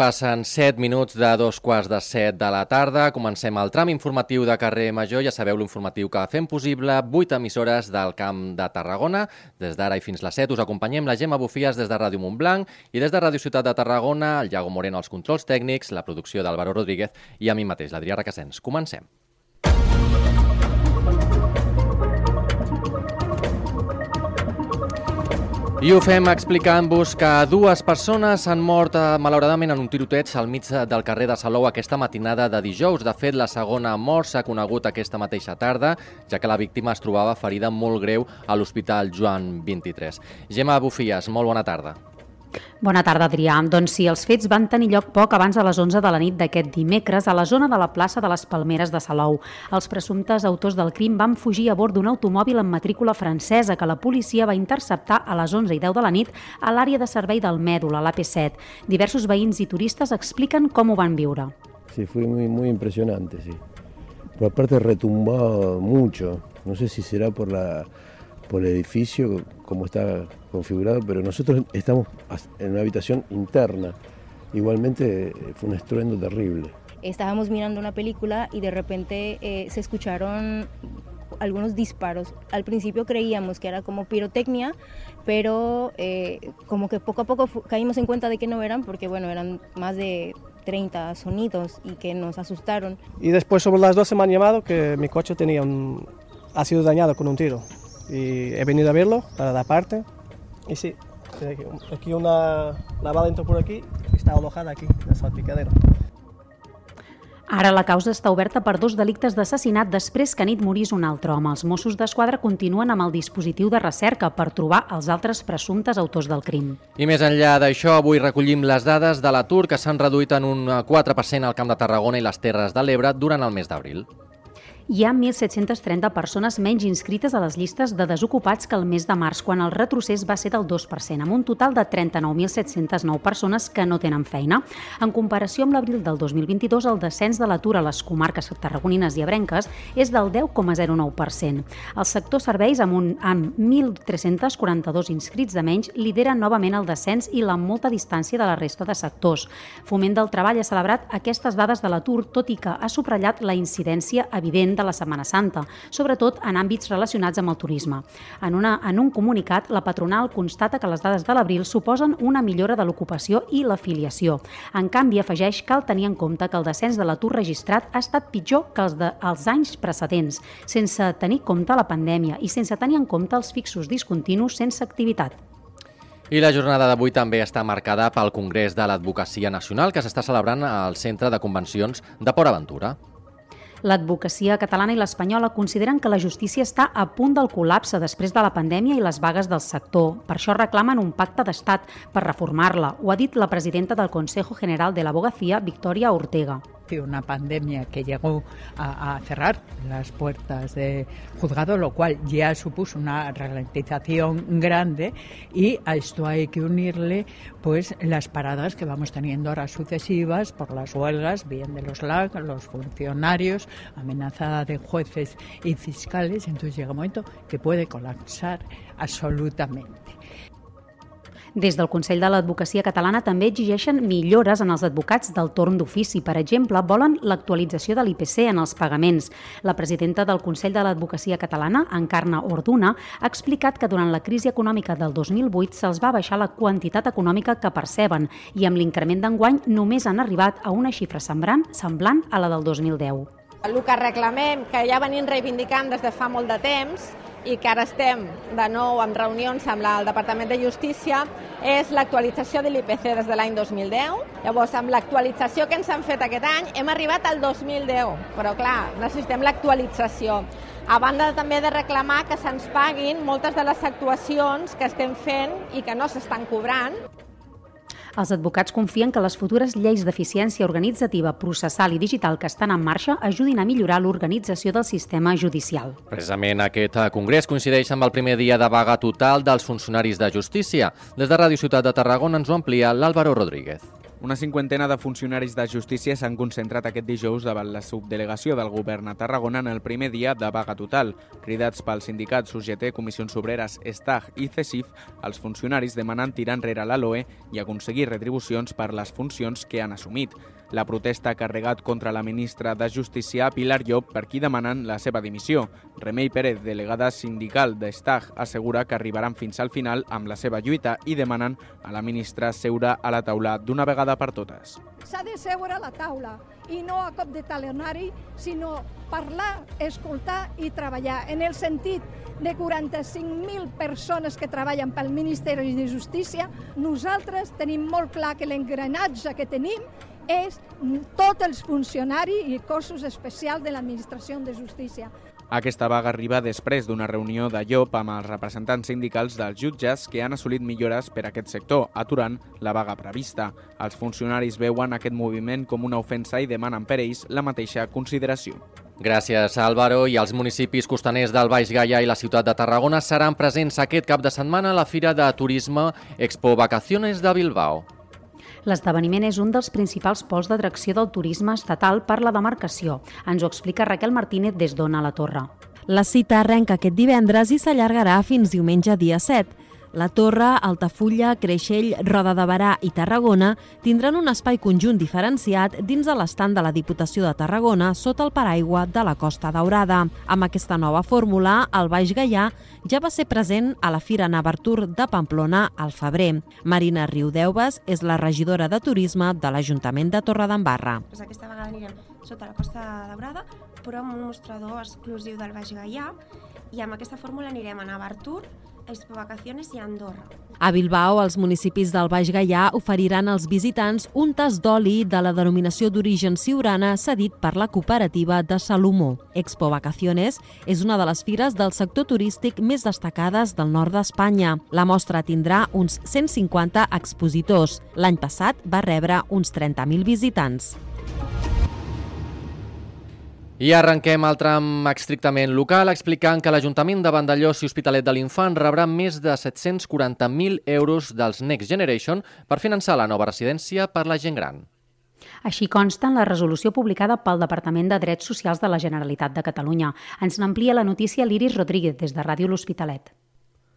passen 7 minuts de dos quarts de 7 de la tarda. Comencem el tram informatiu de carrer Major. Ja sabeu l'informatiu que fem possible 8 emissores del Camp de Tarragona. Des d'ara i fins les 7 us acompanyem la Gemma Bufies des de Ràdio Montblanc i des de Ràdio Ciutat de Tarragona, el Iago Moreno als controls tècnics, la producció d'Alvaro Rodríguez i a mi mateix, l'Adrià Requesens. Comencem. I ho fem explicant-vos que dues persones han mort eh, malauradament en un tiroteig al mig del carrer de Salou aquesta matinada de dijous. De fet, la segona mort s'ha conegut aquesta mateixa tarda, ja que la víctima es trobava ferida molt greu a l'Hospital Joan 23. Gemma Bufies, molt bona tarda. Bona tarda, Adrià. Doncs sí, els fets van tenir lloc poc abans de les 11 de la nit d'aquest dimecres a la zona de la plaça de les Palmeres de Salou. Els presumptes autors del crim van fugir a bord d'un automòbil amb matrícula francesa que la policia va interceptar a les 11 i 10 de la nit a l'àrea de servei del Mèdul, a l'AP7. Diversos veïns i turistes expliquen com ho van viure. Sí, fue muy, muy impresionante, sí. Pero aparte retumbaba mucho. No sé si será por la por el edificio, como está configurado, pero nosotros estamos en una habitación interna. Igualmente eh, fue un estruendo terrible. Estábamos mirando una película y de repente eh, se escucharon algunos disparos. Al principio creíamos que era como pirotecnia, pero eh, como que poco a poco caímos en cuenta de que no eran, porque bueno, eran más de 30 sonidos y que nos asustaron. Y después sobre las 12 me han llamado que mi coche tenía un, ha sido dañado con un tiro y he venido a verlo para la parte y sí, aquí una la bala entró por aquí i està alojada aquí, en el salpicadero. Ara la causa està oberta per dos delictes d'assassinat després que nit morís un altre home. Els Mossos d'Esquadra continuen amb el dispositiu de recerca per trobar els altres presumptes autors del crim. I més enllà d'això, avui recollim les dades de l'atur que s'han reduït en un 4% al Camp de Tarragona i les Terres de l'Ebre durant el mes d'abril hi ha 1.730 persones menys inscrites a les llistes de desocupats que el mes de març, quan el retrocés va ser del 2%, amb un total de 39.709 persones que no tenen feina. En comparació amb l'abril del 2022, el descens de l'atur a les comarques tarragonines i abrenques és del 10,09%. El sector serveis, amb, un, amb 1.342 inscrits de menys, lidera novament el descens i la molta distància de la resta de sectors. Foment del Treball ha celebrat aquestes dades de l'atur, tot i que ha subratllat la incidència evident de la Setmana Santa, sobretot en àmbits relacionats amb el turisme. En, una, en un comunicat, la patronal constata que les dades de l'abril suposen una millora de l'ocupació i l'afiliació. En canvi, afegeix cal tenir en compte que el descens de l'atur registrat ha estat pitjor que els dels anys precedents, sense tenir compte la pandèmia i sense tenir en compte els fixos discontinus sense activitat. I la jornada d'avui també està marcada pel Congrés de l'Advocacia Nacional que s'està celebrant al Centre de Convencions de Port Aventura. L'advocacia catalana i l'espanyola consideren que la justícia està a punt del col·lapse després de la pandèmia i les vagues del sector. Per això reclamen un pacte d'estat per reformar-la. Ho ha dit la presidenta del Consejo General de l'Abogacía, Victoria Ortega. Una pandemia que llegó a, cerrar las puertas de juzgado, lo cual ya supuso una ralentización grande y a esto hay que unirle pues las paradas que vamos teniendo ahora sucesivas por las huelgas, bien de los LAC, los funcionarios, amenazada de jueces y fiscales, entonces llega un momento que puede colapsar absolutamente. Des del Consell de l'Advocacia Catalana també exigeixen millores en els advocats del torn d'ofici. Per exemple, volen l'actualització de l'IPC en els pagaments. La presidenta del Consell de l'Advocacia Catalana, Encarna Orduna, ha explicat que durant la crisi econòmica del 2008 se'ls va baixar la quantitat econòmica que perceben i amb l'increment d'enguany només han arribat a una xifra semblant, semblant a la del 2010. El que reclamem, que ja venim reivindicant des de fa molt de temps, i que ara estem de nou en reunions amb el Departament de Justícia és l'actualització de l'IPC des de l'any 2010. Llavors, amb l'actualització que ens han fet aquest any, hem arribat al 2010, però clar, necessitem l'actualització. A banda també de reclamar que se'ns paguin moltes de les actuacions que estem fent i que no s'estan cobrant. Els advocats confien que les futures lleis d'eficiència organitzativa, processal i digital que estan en marxa ajudin a millorar l'organització del sistema judicial. Precisament aquest congrés coincideix amb el primer dia de vaga total dels funcionaris de justícia. Des de Ràdio Ciutat de Tarragona ens ho amplia l'Àlvaro Rodríguez. Una cinquantena de funcionaris de justícia s'han concentrat aquest dijous davant la subdelegació del govern a Tarragona en el primer dia de vaga total. Cridats pels sindicats UGT, Comissions Obreres, Estag i CESIF, els funcionaris demanen tirar enrere la LOE i aconseguir retribucions per les funcions que han assumit. La protesta ha carregat contra la ministra de Justícia, Pilar Llop, per qui demanen la seva dimissió. Remei Pérez, delegada sindical d'Estag, assegura que arribaran fins al final amb la seva lluita i demanen a la ministra seure a la taula d'una vegada per totes. S'ha de seure a la taula i no a cop de talonari, sinó parlar, escoltar i treballar en el sentit de 45.000 persones que treballen pel Ministeri de Justícia, nosaltres tenim molt clar que l'engranatge que tenim és tots els funcionaris i cossos especials de l'administració de justícia. Aquesta vaga arriba després d'una reunió de Llop amb els representants sindicals dels jutges que han assolit millores per a aquest sector, aturant la vaga prevista. Els funcionaris veuen aquest moviment com una ofensa i demanen per ells la mateixa consideració. Gràcies, Álvaro. I els municipis costaners del Baix Gaià i la ciutat de Tarragona seran presents aquest cap de setmana a la Fira de Turisme Expo Vacaciones de Bilbao. L'esdeveniment és un dels principals pols d'atracció del turisme estatal per la demarcació. Ens ho explica Raquel Martínez des d'Ona la Torre. La cita arrenca aquest divendres i s'allargarà fins diumenge dia 7. La Torre, Altafulla, Creixell, Roda de Barà i Tarragona tindran un espai conjunt diferenciat dins de l'estand de la Diputació de Tarragona sota el paraigua de la Costa Daurada. Amb aquesta nova fórmula, el Baix Gaià ja va ser present a la Fira Navartur de Pamplona al febrer. Marina Riudeuves és la regidora de Turisme de l'Ajuntament de Torredembarra. Pues aquesta vegada anirem sota la Costa Daurada, però amb un mostrador exclusiu del Baix Gaià i amb aquesta fórmula anirem a Navartur, Expo Vacaciones i Andorra. A Bilbao, els municipis del Baix Gaià oferiran als visitants un tas d'oli de la denominació d'origen siurana cedit per la cooperativa de Salomó. Expo Vacaciones és una de les fires del sector turístic més destacades del nord d'Espanya. La mostra tindrà uns 150 expositors. L'any passat va rebre uns 30.000 visitants. I arrenquem el tram estrictament local explicant que l'Ajuntament de Vandellós i Hospitalet de l'Infant rebrà més de 740.000 euros dels Next Generation per finançar la nova residència per la gent gran. Així consta en la resolució publicada pel Departament de Drets Socials de la Generalitat de Catalunya. Ens n'amplia la notícia l'Iris Rodríguez des de Ràdio L'Hospitalet.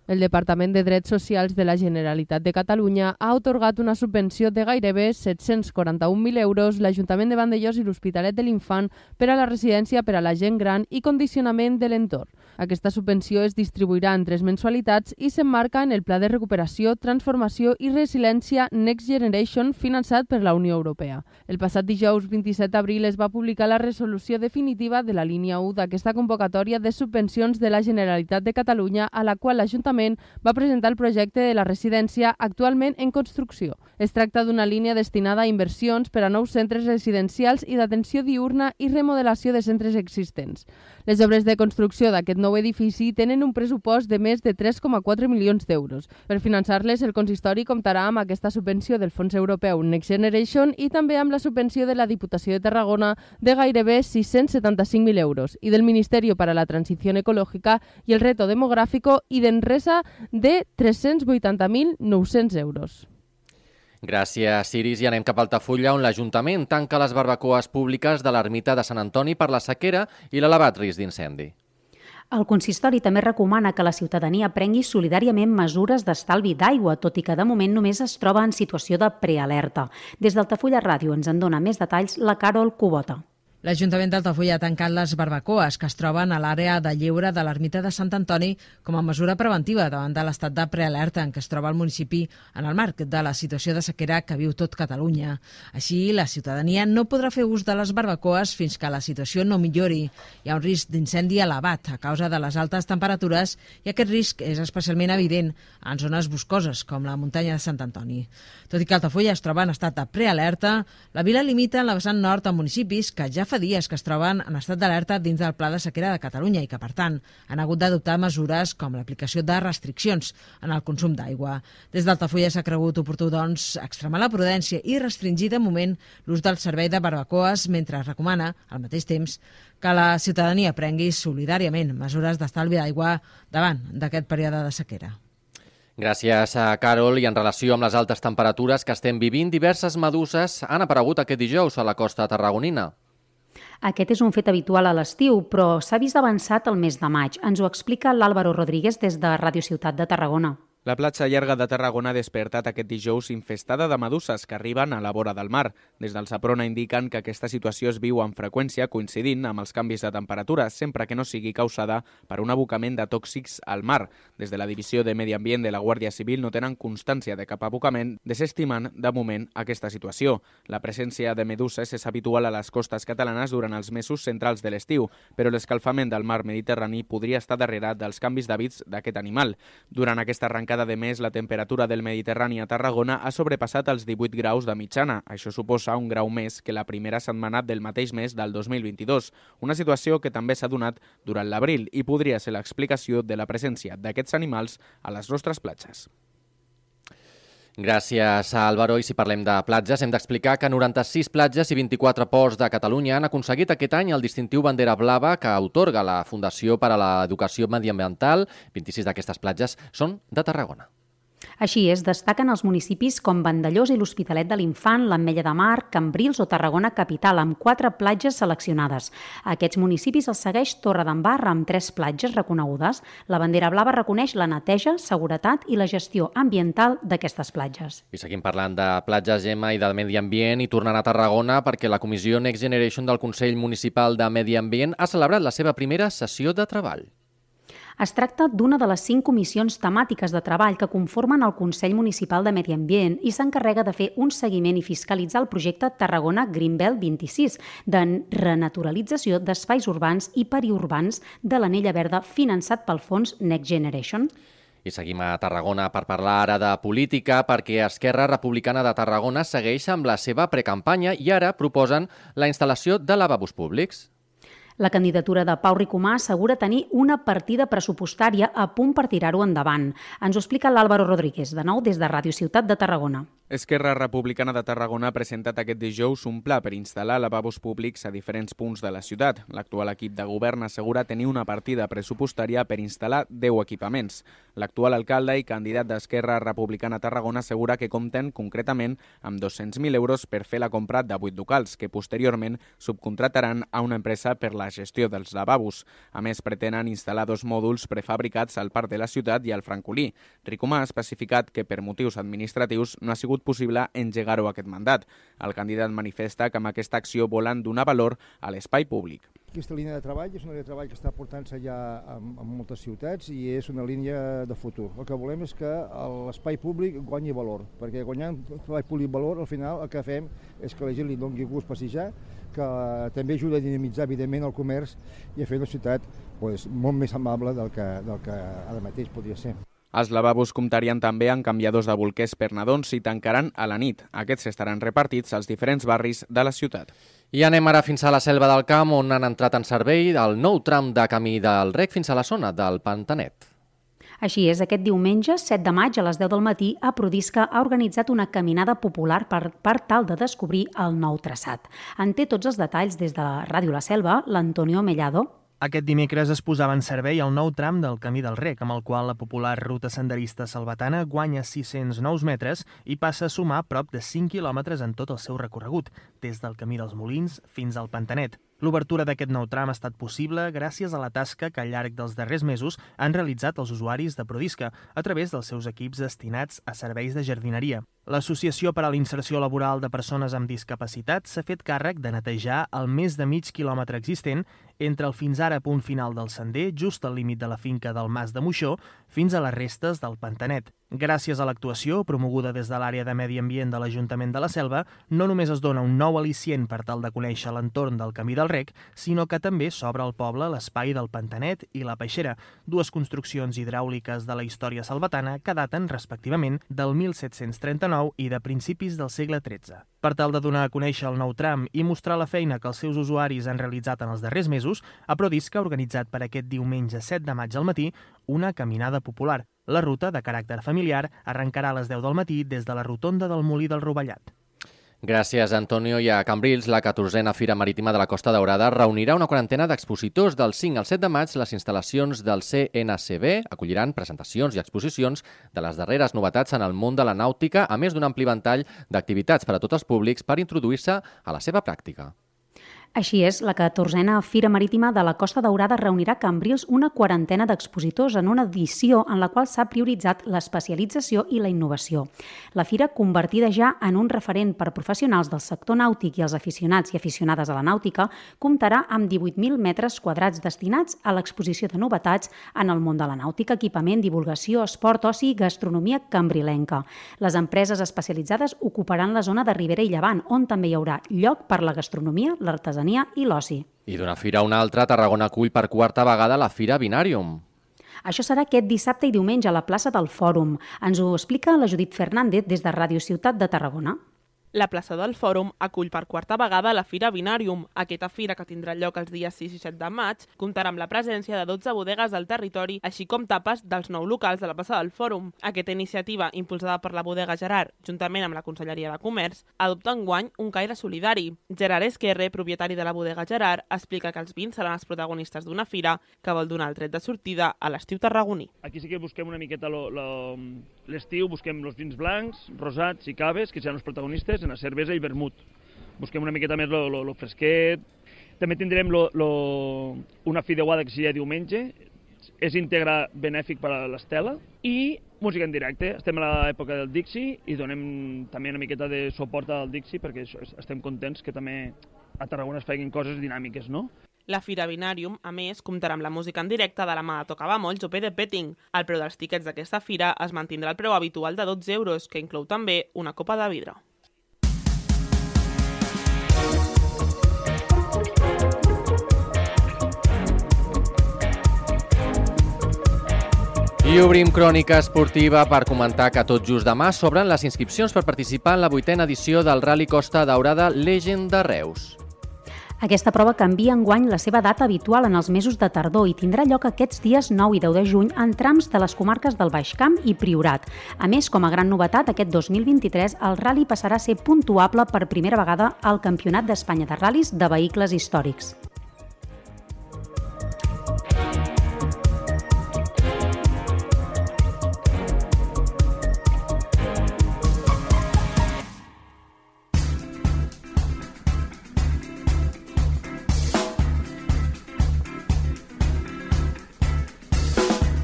El Departament de Drets Socials de la Generalitat de Catalunya ha otorgat una subvenció de gairebé 741.000 euros l'Ajuntament de Vandellós i l'Hospitalet de l'Infant per a la residència per a la gent gran i condicionament de l'entorn. Aquesta subvenció es distribuirà en tres mensualitats i s'emmarca en el Pla de Recuperació, Transformació i Resiliència Next Generation finançat per la Unió Europea. El passat dijous 27 d'abril es va publicar la resolució definitiva de la línia 1 d'aquesta convocatòria de subvencions de la Generalitat de Catalunya a la qual l'Ajuntament va presentar el projecte de la residència actualment en construcció. Es tracta d'una línia destinada a inversions per a nous centres residencials i d'atenció diurna i remodelació de centres existents. Les obres de construcció d'aquest nou edifici tenen un pressupost de més de 3,4 milions d'euros. Per finançar-les, el consistori comptarà amb aquesta subvenció del Fons Europeu Next Generation i també amb la subvenció de la Diputació de Tarragona de gairebé 675.000 euros i del Ministeri per a la Transició Ecològica i el Reto Demogràfico i d'Enresa de 380.900 euros. Gràcies, Iris. I anem cap a Altafulla, on l'Ajuntament tanca les barbacoes públiques de l'ermita de Sant Antoni per la sequera i l'elevat risc d'incendi. El consistori també recomana que la ciutadania prengui solidàriament mesures d'estalvi d'aigua, tot i que de moment només es troba en situació de prealerta. Des d'Altafulla Ràdio ens en dona més detalls la Carol Cubota. L'Ajuntament d'Altafulla ha tancat les barbacoes que es troben a l'àrea de lleure de l'ermita de Sant Antoni com a mesura preventiva davant de l'estat de prealerta en què es troba el municipi en el marc de la situació de sequera que viu tot Catalunya. Així, la ciutadania no podrà fer ús de les barbacoes fins que la situació no millori. Hi ha un risc d'incendi elevat a causa de les altes temperatures i aquest risc és especialment evident en zones boscoses com la muntanya de Sant Antoni. Tot i que Altafulla es troba en estat de prealerta, la vila limita en la vessant nord a municipis que ja fa dies que es troben en estat d'alerta dins del Pla de Sequera de Catalunya i que, per tant, han hagut d'adoptar mesures com l'aplicació de restriccions en el consum d'aigua. Des d'Altafulla s'ha cregut oportú, doncs, extremar la prudència i restringir de moment l'ús del servei de barbacoes mentre recomana, al mateix temps, que la ciutadania prengui solidàriament mesures d'estalvi d'aigua davant d'aquest període de sequera. Gràcies a Carol i en relació amb les altes temperatures que estem vivint, diverses meduses han aparegut aquest dijous a la costa tarragonina. Aquest és un fet habitual a l'estiu, però s'ha vist avançat el mes de maig. Ens ho explica l'Àlvaro Rodríguez des de Ràdio Ciutat de Tarragona. La platja llarga de Tarragona ha despertat aquest dijous infestada de meduses que arriben a la vora del mar. Des del Saprona indiquen que aquesta situació es viu amb freqüència coincidint amb els canvis de temperatura, sempre que no sigui causada per un abocament de tòxics al mar. Des de la Divisió de Medi Ambient de la Guàrdia Civil no tenen constància de cap abocament, desestimant de moment aquesta situació. La presència de meduses és habitual a les costes catalanes durant els mesos centrals de l'estiu, però l'escalfament del mar Mediterrani podria estar darrere dels canvis d'hàbits d'aquest animal. Durant aquesta arrencada cada de mes la temperatura del Mediterrani a Tarragona ha sobrepassat els 18 graus de mitjana. Això suposa un grau més que la primera setmana del mateix mes del 2022, una situació que també s'ha donat durant l'abril i podria ser l'explicació de la presència d'aquests animals a les nostres platges. Gràcies a Álvaro. I si parlem de platges, hem d'explicar que 96 platges i 24 ports de Catalunya han aconseguit aquest any el distintiu Bandera Blava que otorga la Fundació per a l'Educació Mediambiental. 26 d'aquestes platges són de Tarragona. Així és, destaquen els municipis com Vandellós i l'Hospitalet de l'Infant, l'Ametlla de Mar, Cambrils o Tarragona Capital, amb quatre platges seleccionades. A aquests municipis els segueix Torre d'en amb tres platges reconegudes. La bandera blava reconeix la neteja, seguretat i la gestió ambiental d'aquestes platges. I seguim parlant de platges, Gemma, i del medi ambient i tornant a Tarragona perquè la Comissió Next Generation del Consell Municipal de Medi Ambient ha celebrat la seva primera sessió de treball. Es tracta d'una de les cinc comissions temàtiques de treball que conformen el Consell Municipal de Medi Ambient i s'encarrega de fer un seguiment i fiscalitzar el projecte Tarragona Greenbelt 26 de renaturalització d'espais urbans i periurbans de l'anella verda finançat pel fons Next Generation. I seguim a Tarragona per parlar ara de política perquè Esquerra Republicana de Tarragona segueix amb la seva precampanya i ara proposen la instal·lació de lavabos públics. La candidatura de Pau Ricomà assegura tenir una partida pressupostària a punt per tirar-ho endavant. Ens ho explica l'Àlvaro Rodríguez, de nou des de Ràdio Ciutat de Tarragona. Esquerra Republicana de Tarragona ha presentat aquest dijous un pla per instal·lar lavabos públics a diferents punts de la ciutat. L'actual equip de govern assegura tenir una partida pressupostària per instal·lar 10 equipaments. L'actual alcalde i candidat d'Esquerra Republicana a Tarragona assegura que compten concretament amb 200.000 euros per fer la compra de 8 locals, que posteriorment subcontrataran a una empresa per la gestió dels lavabos. A més, pretenen instal·lar dos mòduls prefabricats al Parc de la Ciutat i al Francolí. Ricomà ha especificat que per motius administratius no ha sigut possible engegar-ho aquest mandat. El candidat manifesta que amb aquesta acció volen donar valor a l'espai públic. Aquesta línia de treball és una línia de treball que està portant-se ja en, en moltes ciutats i és una línia de futur. El que volem és que l'espai públic guanyi valor, perquè guanyant l'espai públic valor, al final el que fem és que la gent li doni gust passejar, que també ajuda a dinamitzar, evidentment, el comerç i a fer una ciutat pues, molt més amable del que, del que ara mateix podria ser. Els lavabos comptarien també amb canviadors de bolquers per nadons i tancaran a la nit. Aquests estaran repartits als diferents barris de la ciutat. I anem ara fins a la Selva del Camp, on han entrat en servei el nou tram de camí del rec fins a la zona del Pantanet. Així és, aquest diumenge, 7 de maig, a les 10 del matí, a Prodisca ha organitzat una caminada popular per, per tal de descobrir el nou traçat. En té tots els detalls des de la Ràdio La Selva, l'Antonio Mellado. Aquest dimecres es posava en servei el nou tram del Camí del Rec, amb el qual la popular ruta senderista salvatana guanya 600 nous metres i passa a sumar prop de 5 quilòmetres en tot el seu recorregut, des del Camí dels Molins fins al Pantanet. L'obertura d'aquest nou tram ha estat possible gràcies a la tasca que al llarg dels darrers mesos han realitzat els usuaris de Prodisca a través dels seus equips destinats a serveis de jardineria. L'Associació per a l'Inserció Laboral de Persones amb Discapacitat s'ha fet càrrec de netejar el més de mig quilòmetre existent entre el fins ara punt final del sender, just al límit de la finca del Mas de Moixó, fins a les restes del Pantanet. Gràcies a l'actuació, promoguda des de l'àrea de Medi Ambient de l'Ajuntament de la Selva, no només es dona un nou al·licient per tal de conèixer l'entorn del Camí del Rec, sinó que també s'obre al poble l'espai del Pantanet i la Peixera, dues construccions hidràuliques de la història salvatana que daten, respectivament, del 1739 XIX i de principis del segle XIII. Per tal de donar a conèixer el nou tram i mostrar la feina que els seus usuaris han realitzat en els darrers mesos, Aprodisc ha organitzat per aquest diumenge 7 de maig al matí una caminada popular. La ruta, de caràcter familiar, arrencarà a les 10 del matí des de la rotonda del Molí del Rovellat. Gràcies, Antonio. I a Cambrils, la 14a Fira Marítima de la Costa Daurada reunirà una quarantena d'expositors del 5 al 7 de maig. Les instal·lacions del CNCB acolliran presentacions i exposicions de les darreres novetats en el món de la nàutica, a més d'un ampli ventall d'activitats per a tots els públics per introduir-se a la seva pràctica. Així és, la 14a Fira Marítima de la Costa Daurada reunirà a Cambrils una quarantena d'expositors en una edició en la qual s'ha prioritzat l'especialització i la innovació. La fira, convertida ja en un referent per professionals del sector nàutic i els aficionats i aficionades a la nàutica, comptarà amb 18.000 metres quadrats destinats a l'exposició de novetats en el món de la nàutica, equipament, divulgació, esport, oci i gastronomia cambrilenca. Les empreses especialitzades ocuparan la zona de Ribera i Llevant, on també hi haurà lloc per la gastronomia, l'artesania l'artesania i l'oci. I d'una fira a una altra, Tarragona acull per quarta vegada la Fira Binàrium. Això serà aquest dissabte i diumenge a la plaça del Fòrum. Ens ho explica la Judit Fernández des de Ràdio Ciutat de Tarragona. La plaça del Fòrum acull per quarta vegada la Fira Binàrium. Aquesta fira, que tindrà lloc els dies 6 i 7 de maig, comptarà amb la presència de 12 bodegues del territori, així com tapes dels nou locals de la plaça del Fòrum. Aquesta iniciativa, impulsada per la bodega Gerard, juntament amb la Conselleria de Comerç, adopta enguany un caire solidari. Gerard Esquerre, propietari de la bodega Gerard, explica que els vins seran els protagonistes d'una fira que vol donar el tret de sortida a l'estiu tarragoní. Aquí sí que busquem una miqueta l'estiu, busquem els vins blancs, rosats i caves, que seran els protagonistes, en la cervesa i vermut. Busquem una miqueta més lo fresquet. També tindrem lo, lo, una fideuada que seria diumenge, és íntegra benèfic per a l'Estela i música en directe. Estem a l'època del Dixi i donem també una miqueta de suport al Dixi perquè estem contents que també a Tarragona es feien coses dinàmiques, no? La Fira Binàrium, a més, comptarà amb la música en directe de la mà de Tocabamolls o de Petting. El preu dels tiquets d'aquesta fira es mantindrà el preu habitual de 12 euros, que inclou també una copa de vidre. I obrim crònica esportiva per comentar que tot just demà s'obren les inscripcions per participar en la vuitena edició del Rally Costa Daurada Legend de Reus. Aquesta prova canvia enguany la seva data habitual en els mesos de tardor i tindrà lloc aquests dies 9 i 10 de juny en trams de les comarques del Baix Camp i Priorat. A més, com a gran novetat, aquest 2023 el rally passarà a ser puntuable per primera vegada al Campionat d'Espanya de Ral·lis de Vehicles Històrics.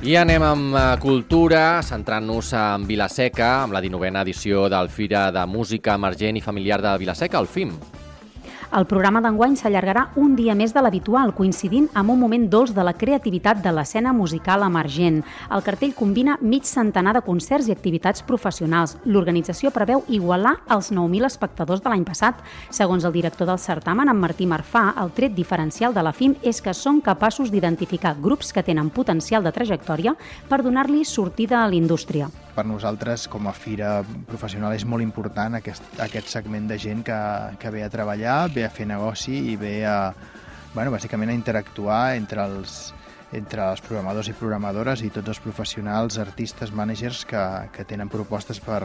I anem amb eh, cultura, centrant-nos en Vilaseca, amb la 19a edició del Fira de Música Emergent i Familiar de Vilaseca, el FIM. El programa d'enguany s'allargarà un dia més de l'habitual, coincidint amb un moment dolç de la creativitat de l'escena musical emergent. El cartell combina mig centenar de concerts i activitats professionals. L'organització preveu igualar els 9.000 espectadors de l'any passat. Segons el director del certamen, en Martí Marfà, el tret diferencial de la FIM és que són capaços d'identificar grups que tenen potencial de trajectòria per donar-li sortida a l'indústria per nosaltres com a fira professional és molt important aquest, aquest segment de gent que, que ve a treballar, ve a fer negoci i ve a, bueno, bàsicament a interactuar entre els, entre els programadors i programadores i tots els professionals, artistes, managers que, que tenen propostes per,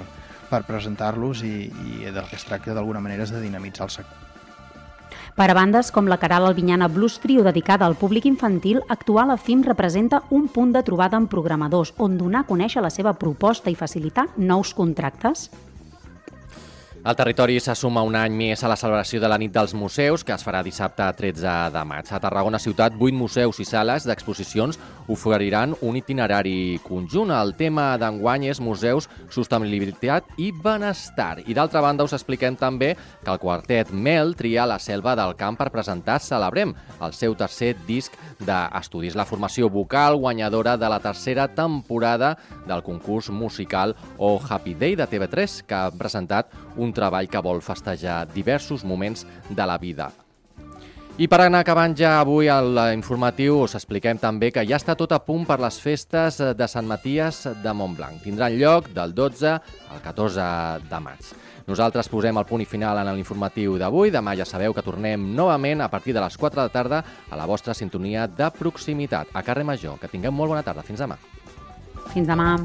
per presentar-los i, i del que es tracta d'alguna manera és de dinamitzar el sector. Per a bandes com la Caral Albinyana Blues Trio dedicada al públic infantil, actuar la FIM representa un punt de trobada amb programadors on donar a conèixer la seva proposta i facilitar nous contractes. El territori s'assuma un any més a la celebració de la nit dels museus, que es farà dissabte 13 de maig. A Tarragona Ciutat, vuit museus i sales d'exposicions oferiran un itinerari conjunt. El tema d'enguany és museus, sostenibilitat i benestar. I d'altra banda us expliquem també que el quartet Mel tria la selva del camp per presentar Celebrem, el seu tercer disc d'estudis. La formació vocal guanyadora de la tercera temporada del concurs musical O Happy Day de TV3, que ha presentat un treball que vol festejar diversos moments de la vida. I per anar acabant ja avui l'informatiu us expliquem també que ja està tot a punt per les festes de Sant Maties de Montblanc. Tindran lloc del 12 al 14 de maig. Nosaltres posem el punt i final en l'informatiu d'avui. Demà ja sabeu que tornem novament a partir de les 4 de tarda a la vostra sintonia de proximitat, a Carrer Major. Que tingueu molt bona tarda. Fins demà. Fins demà.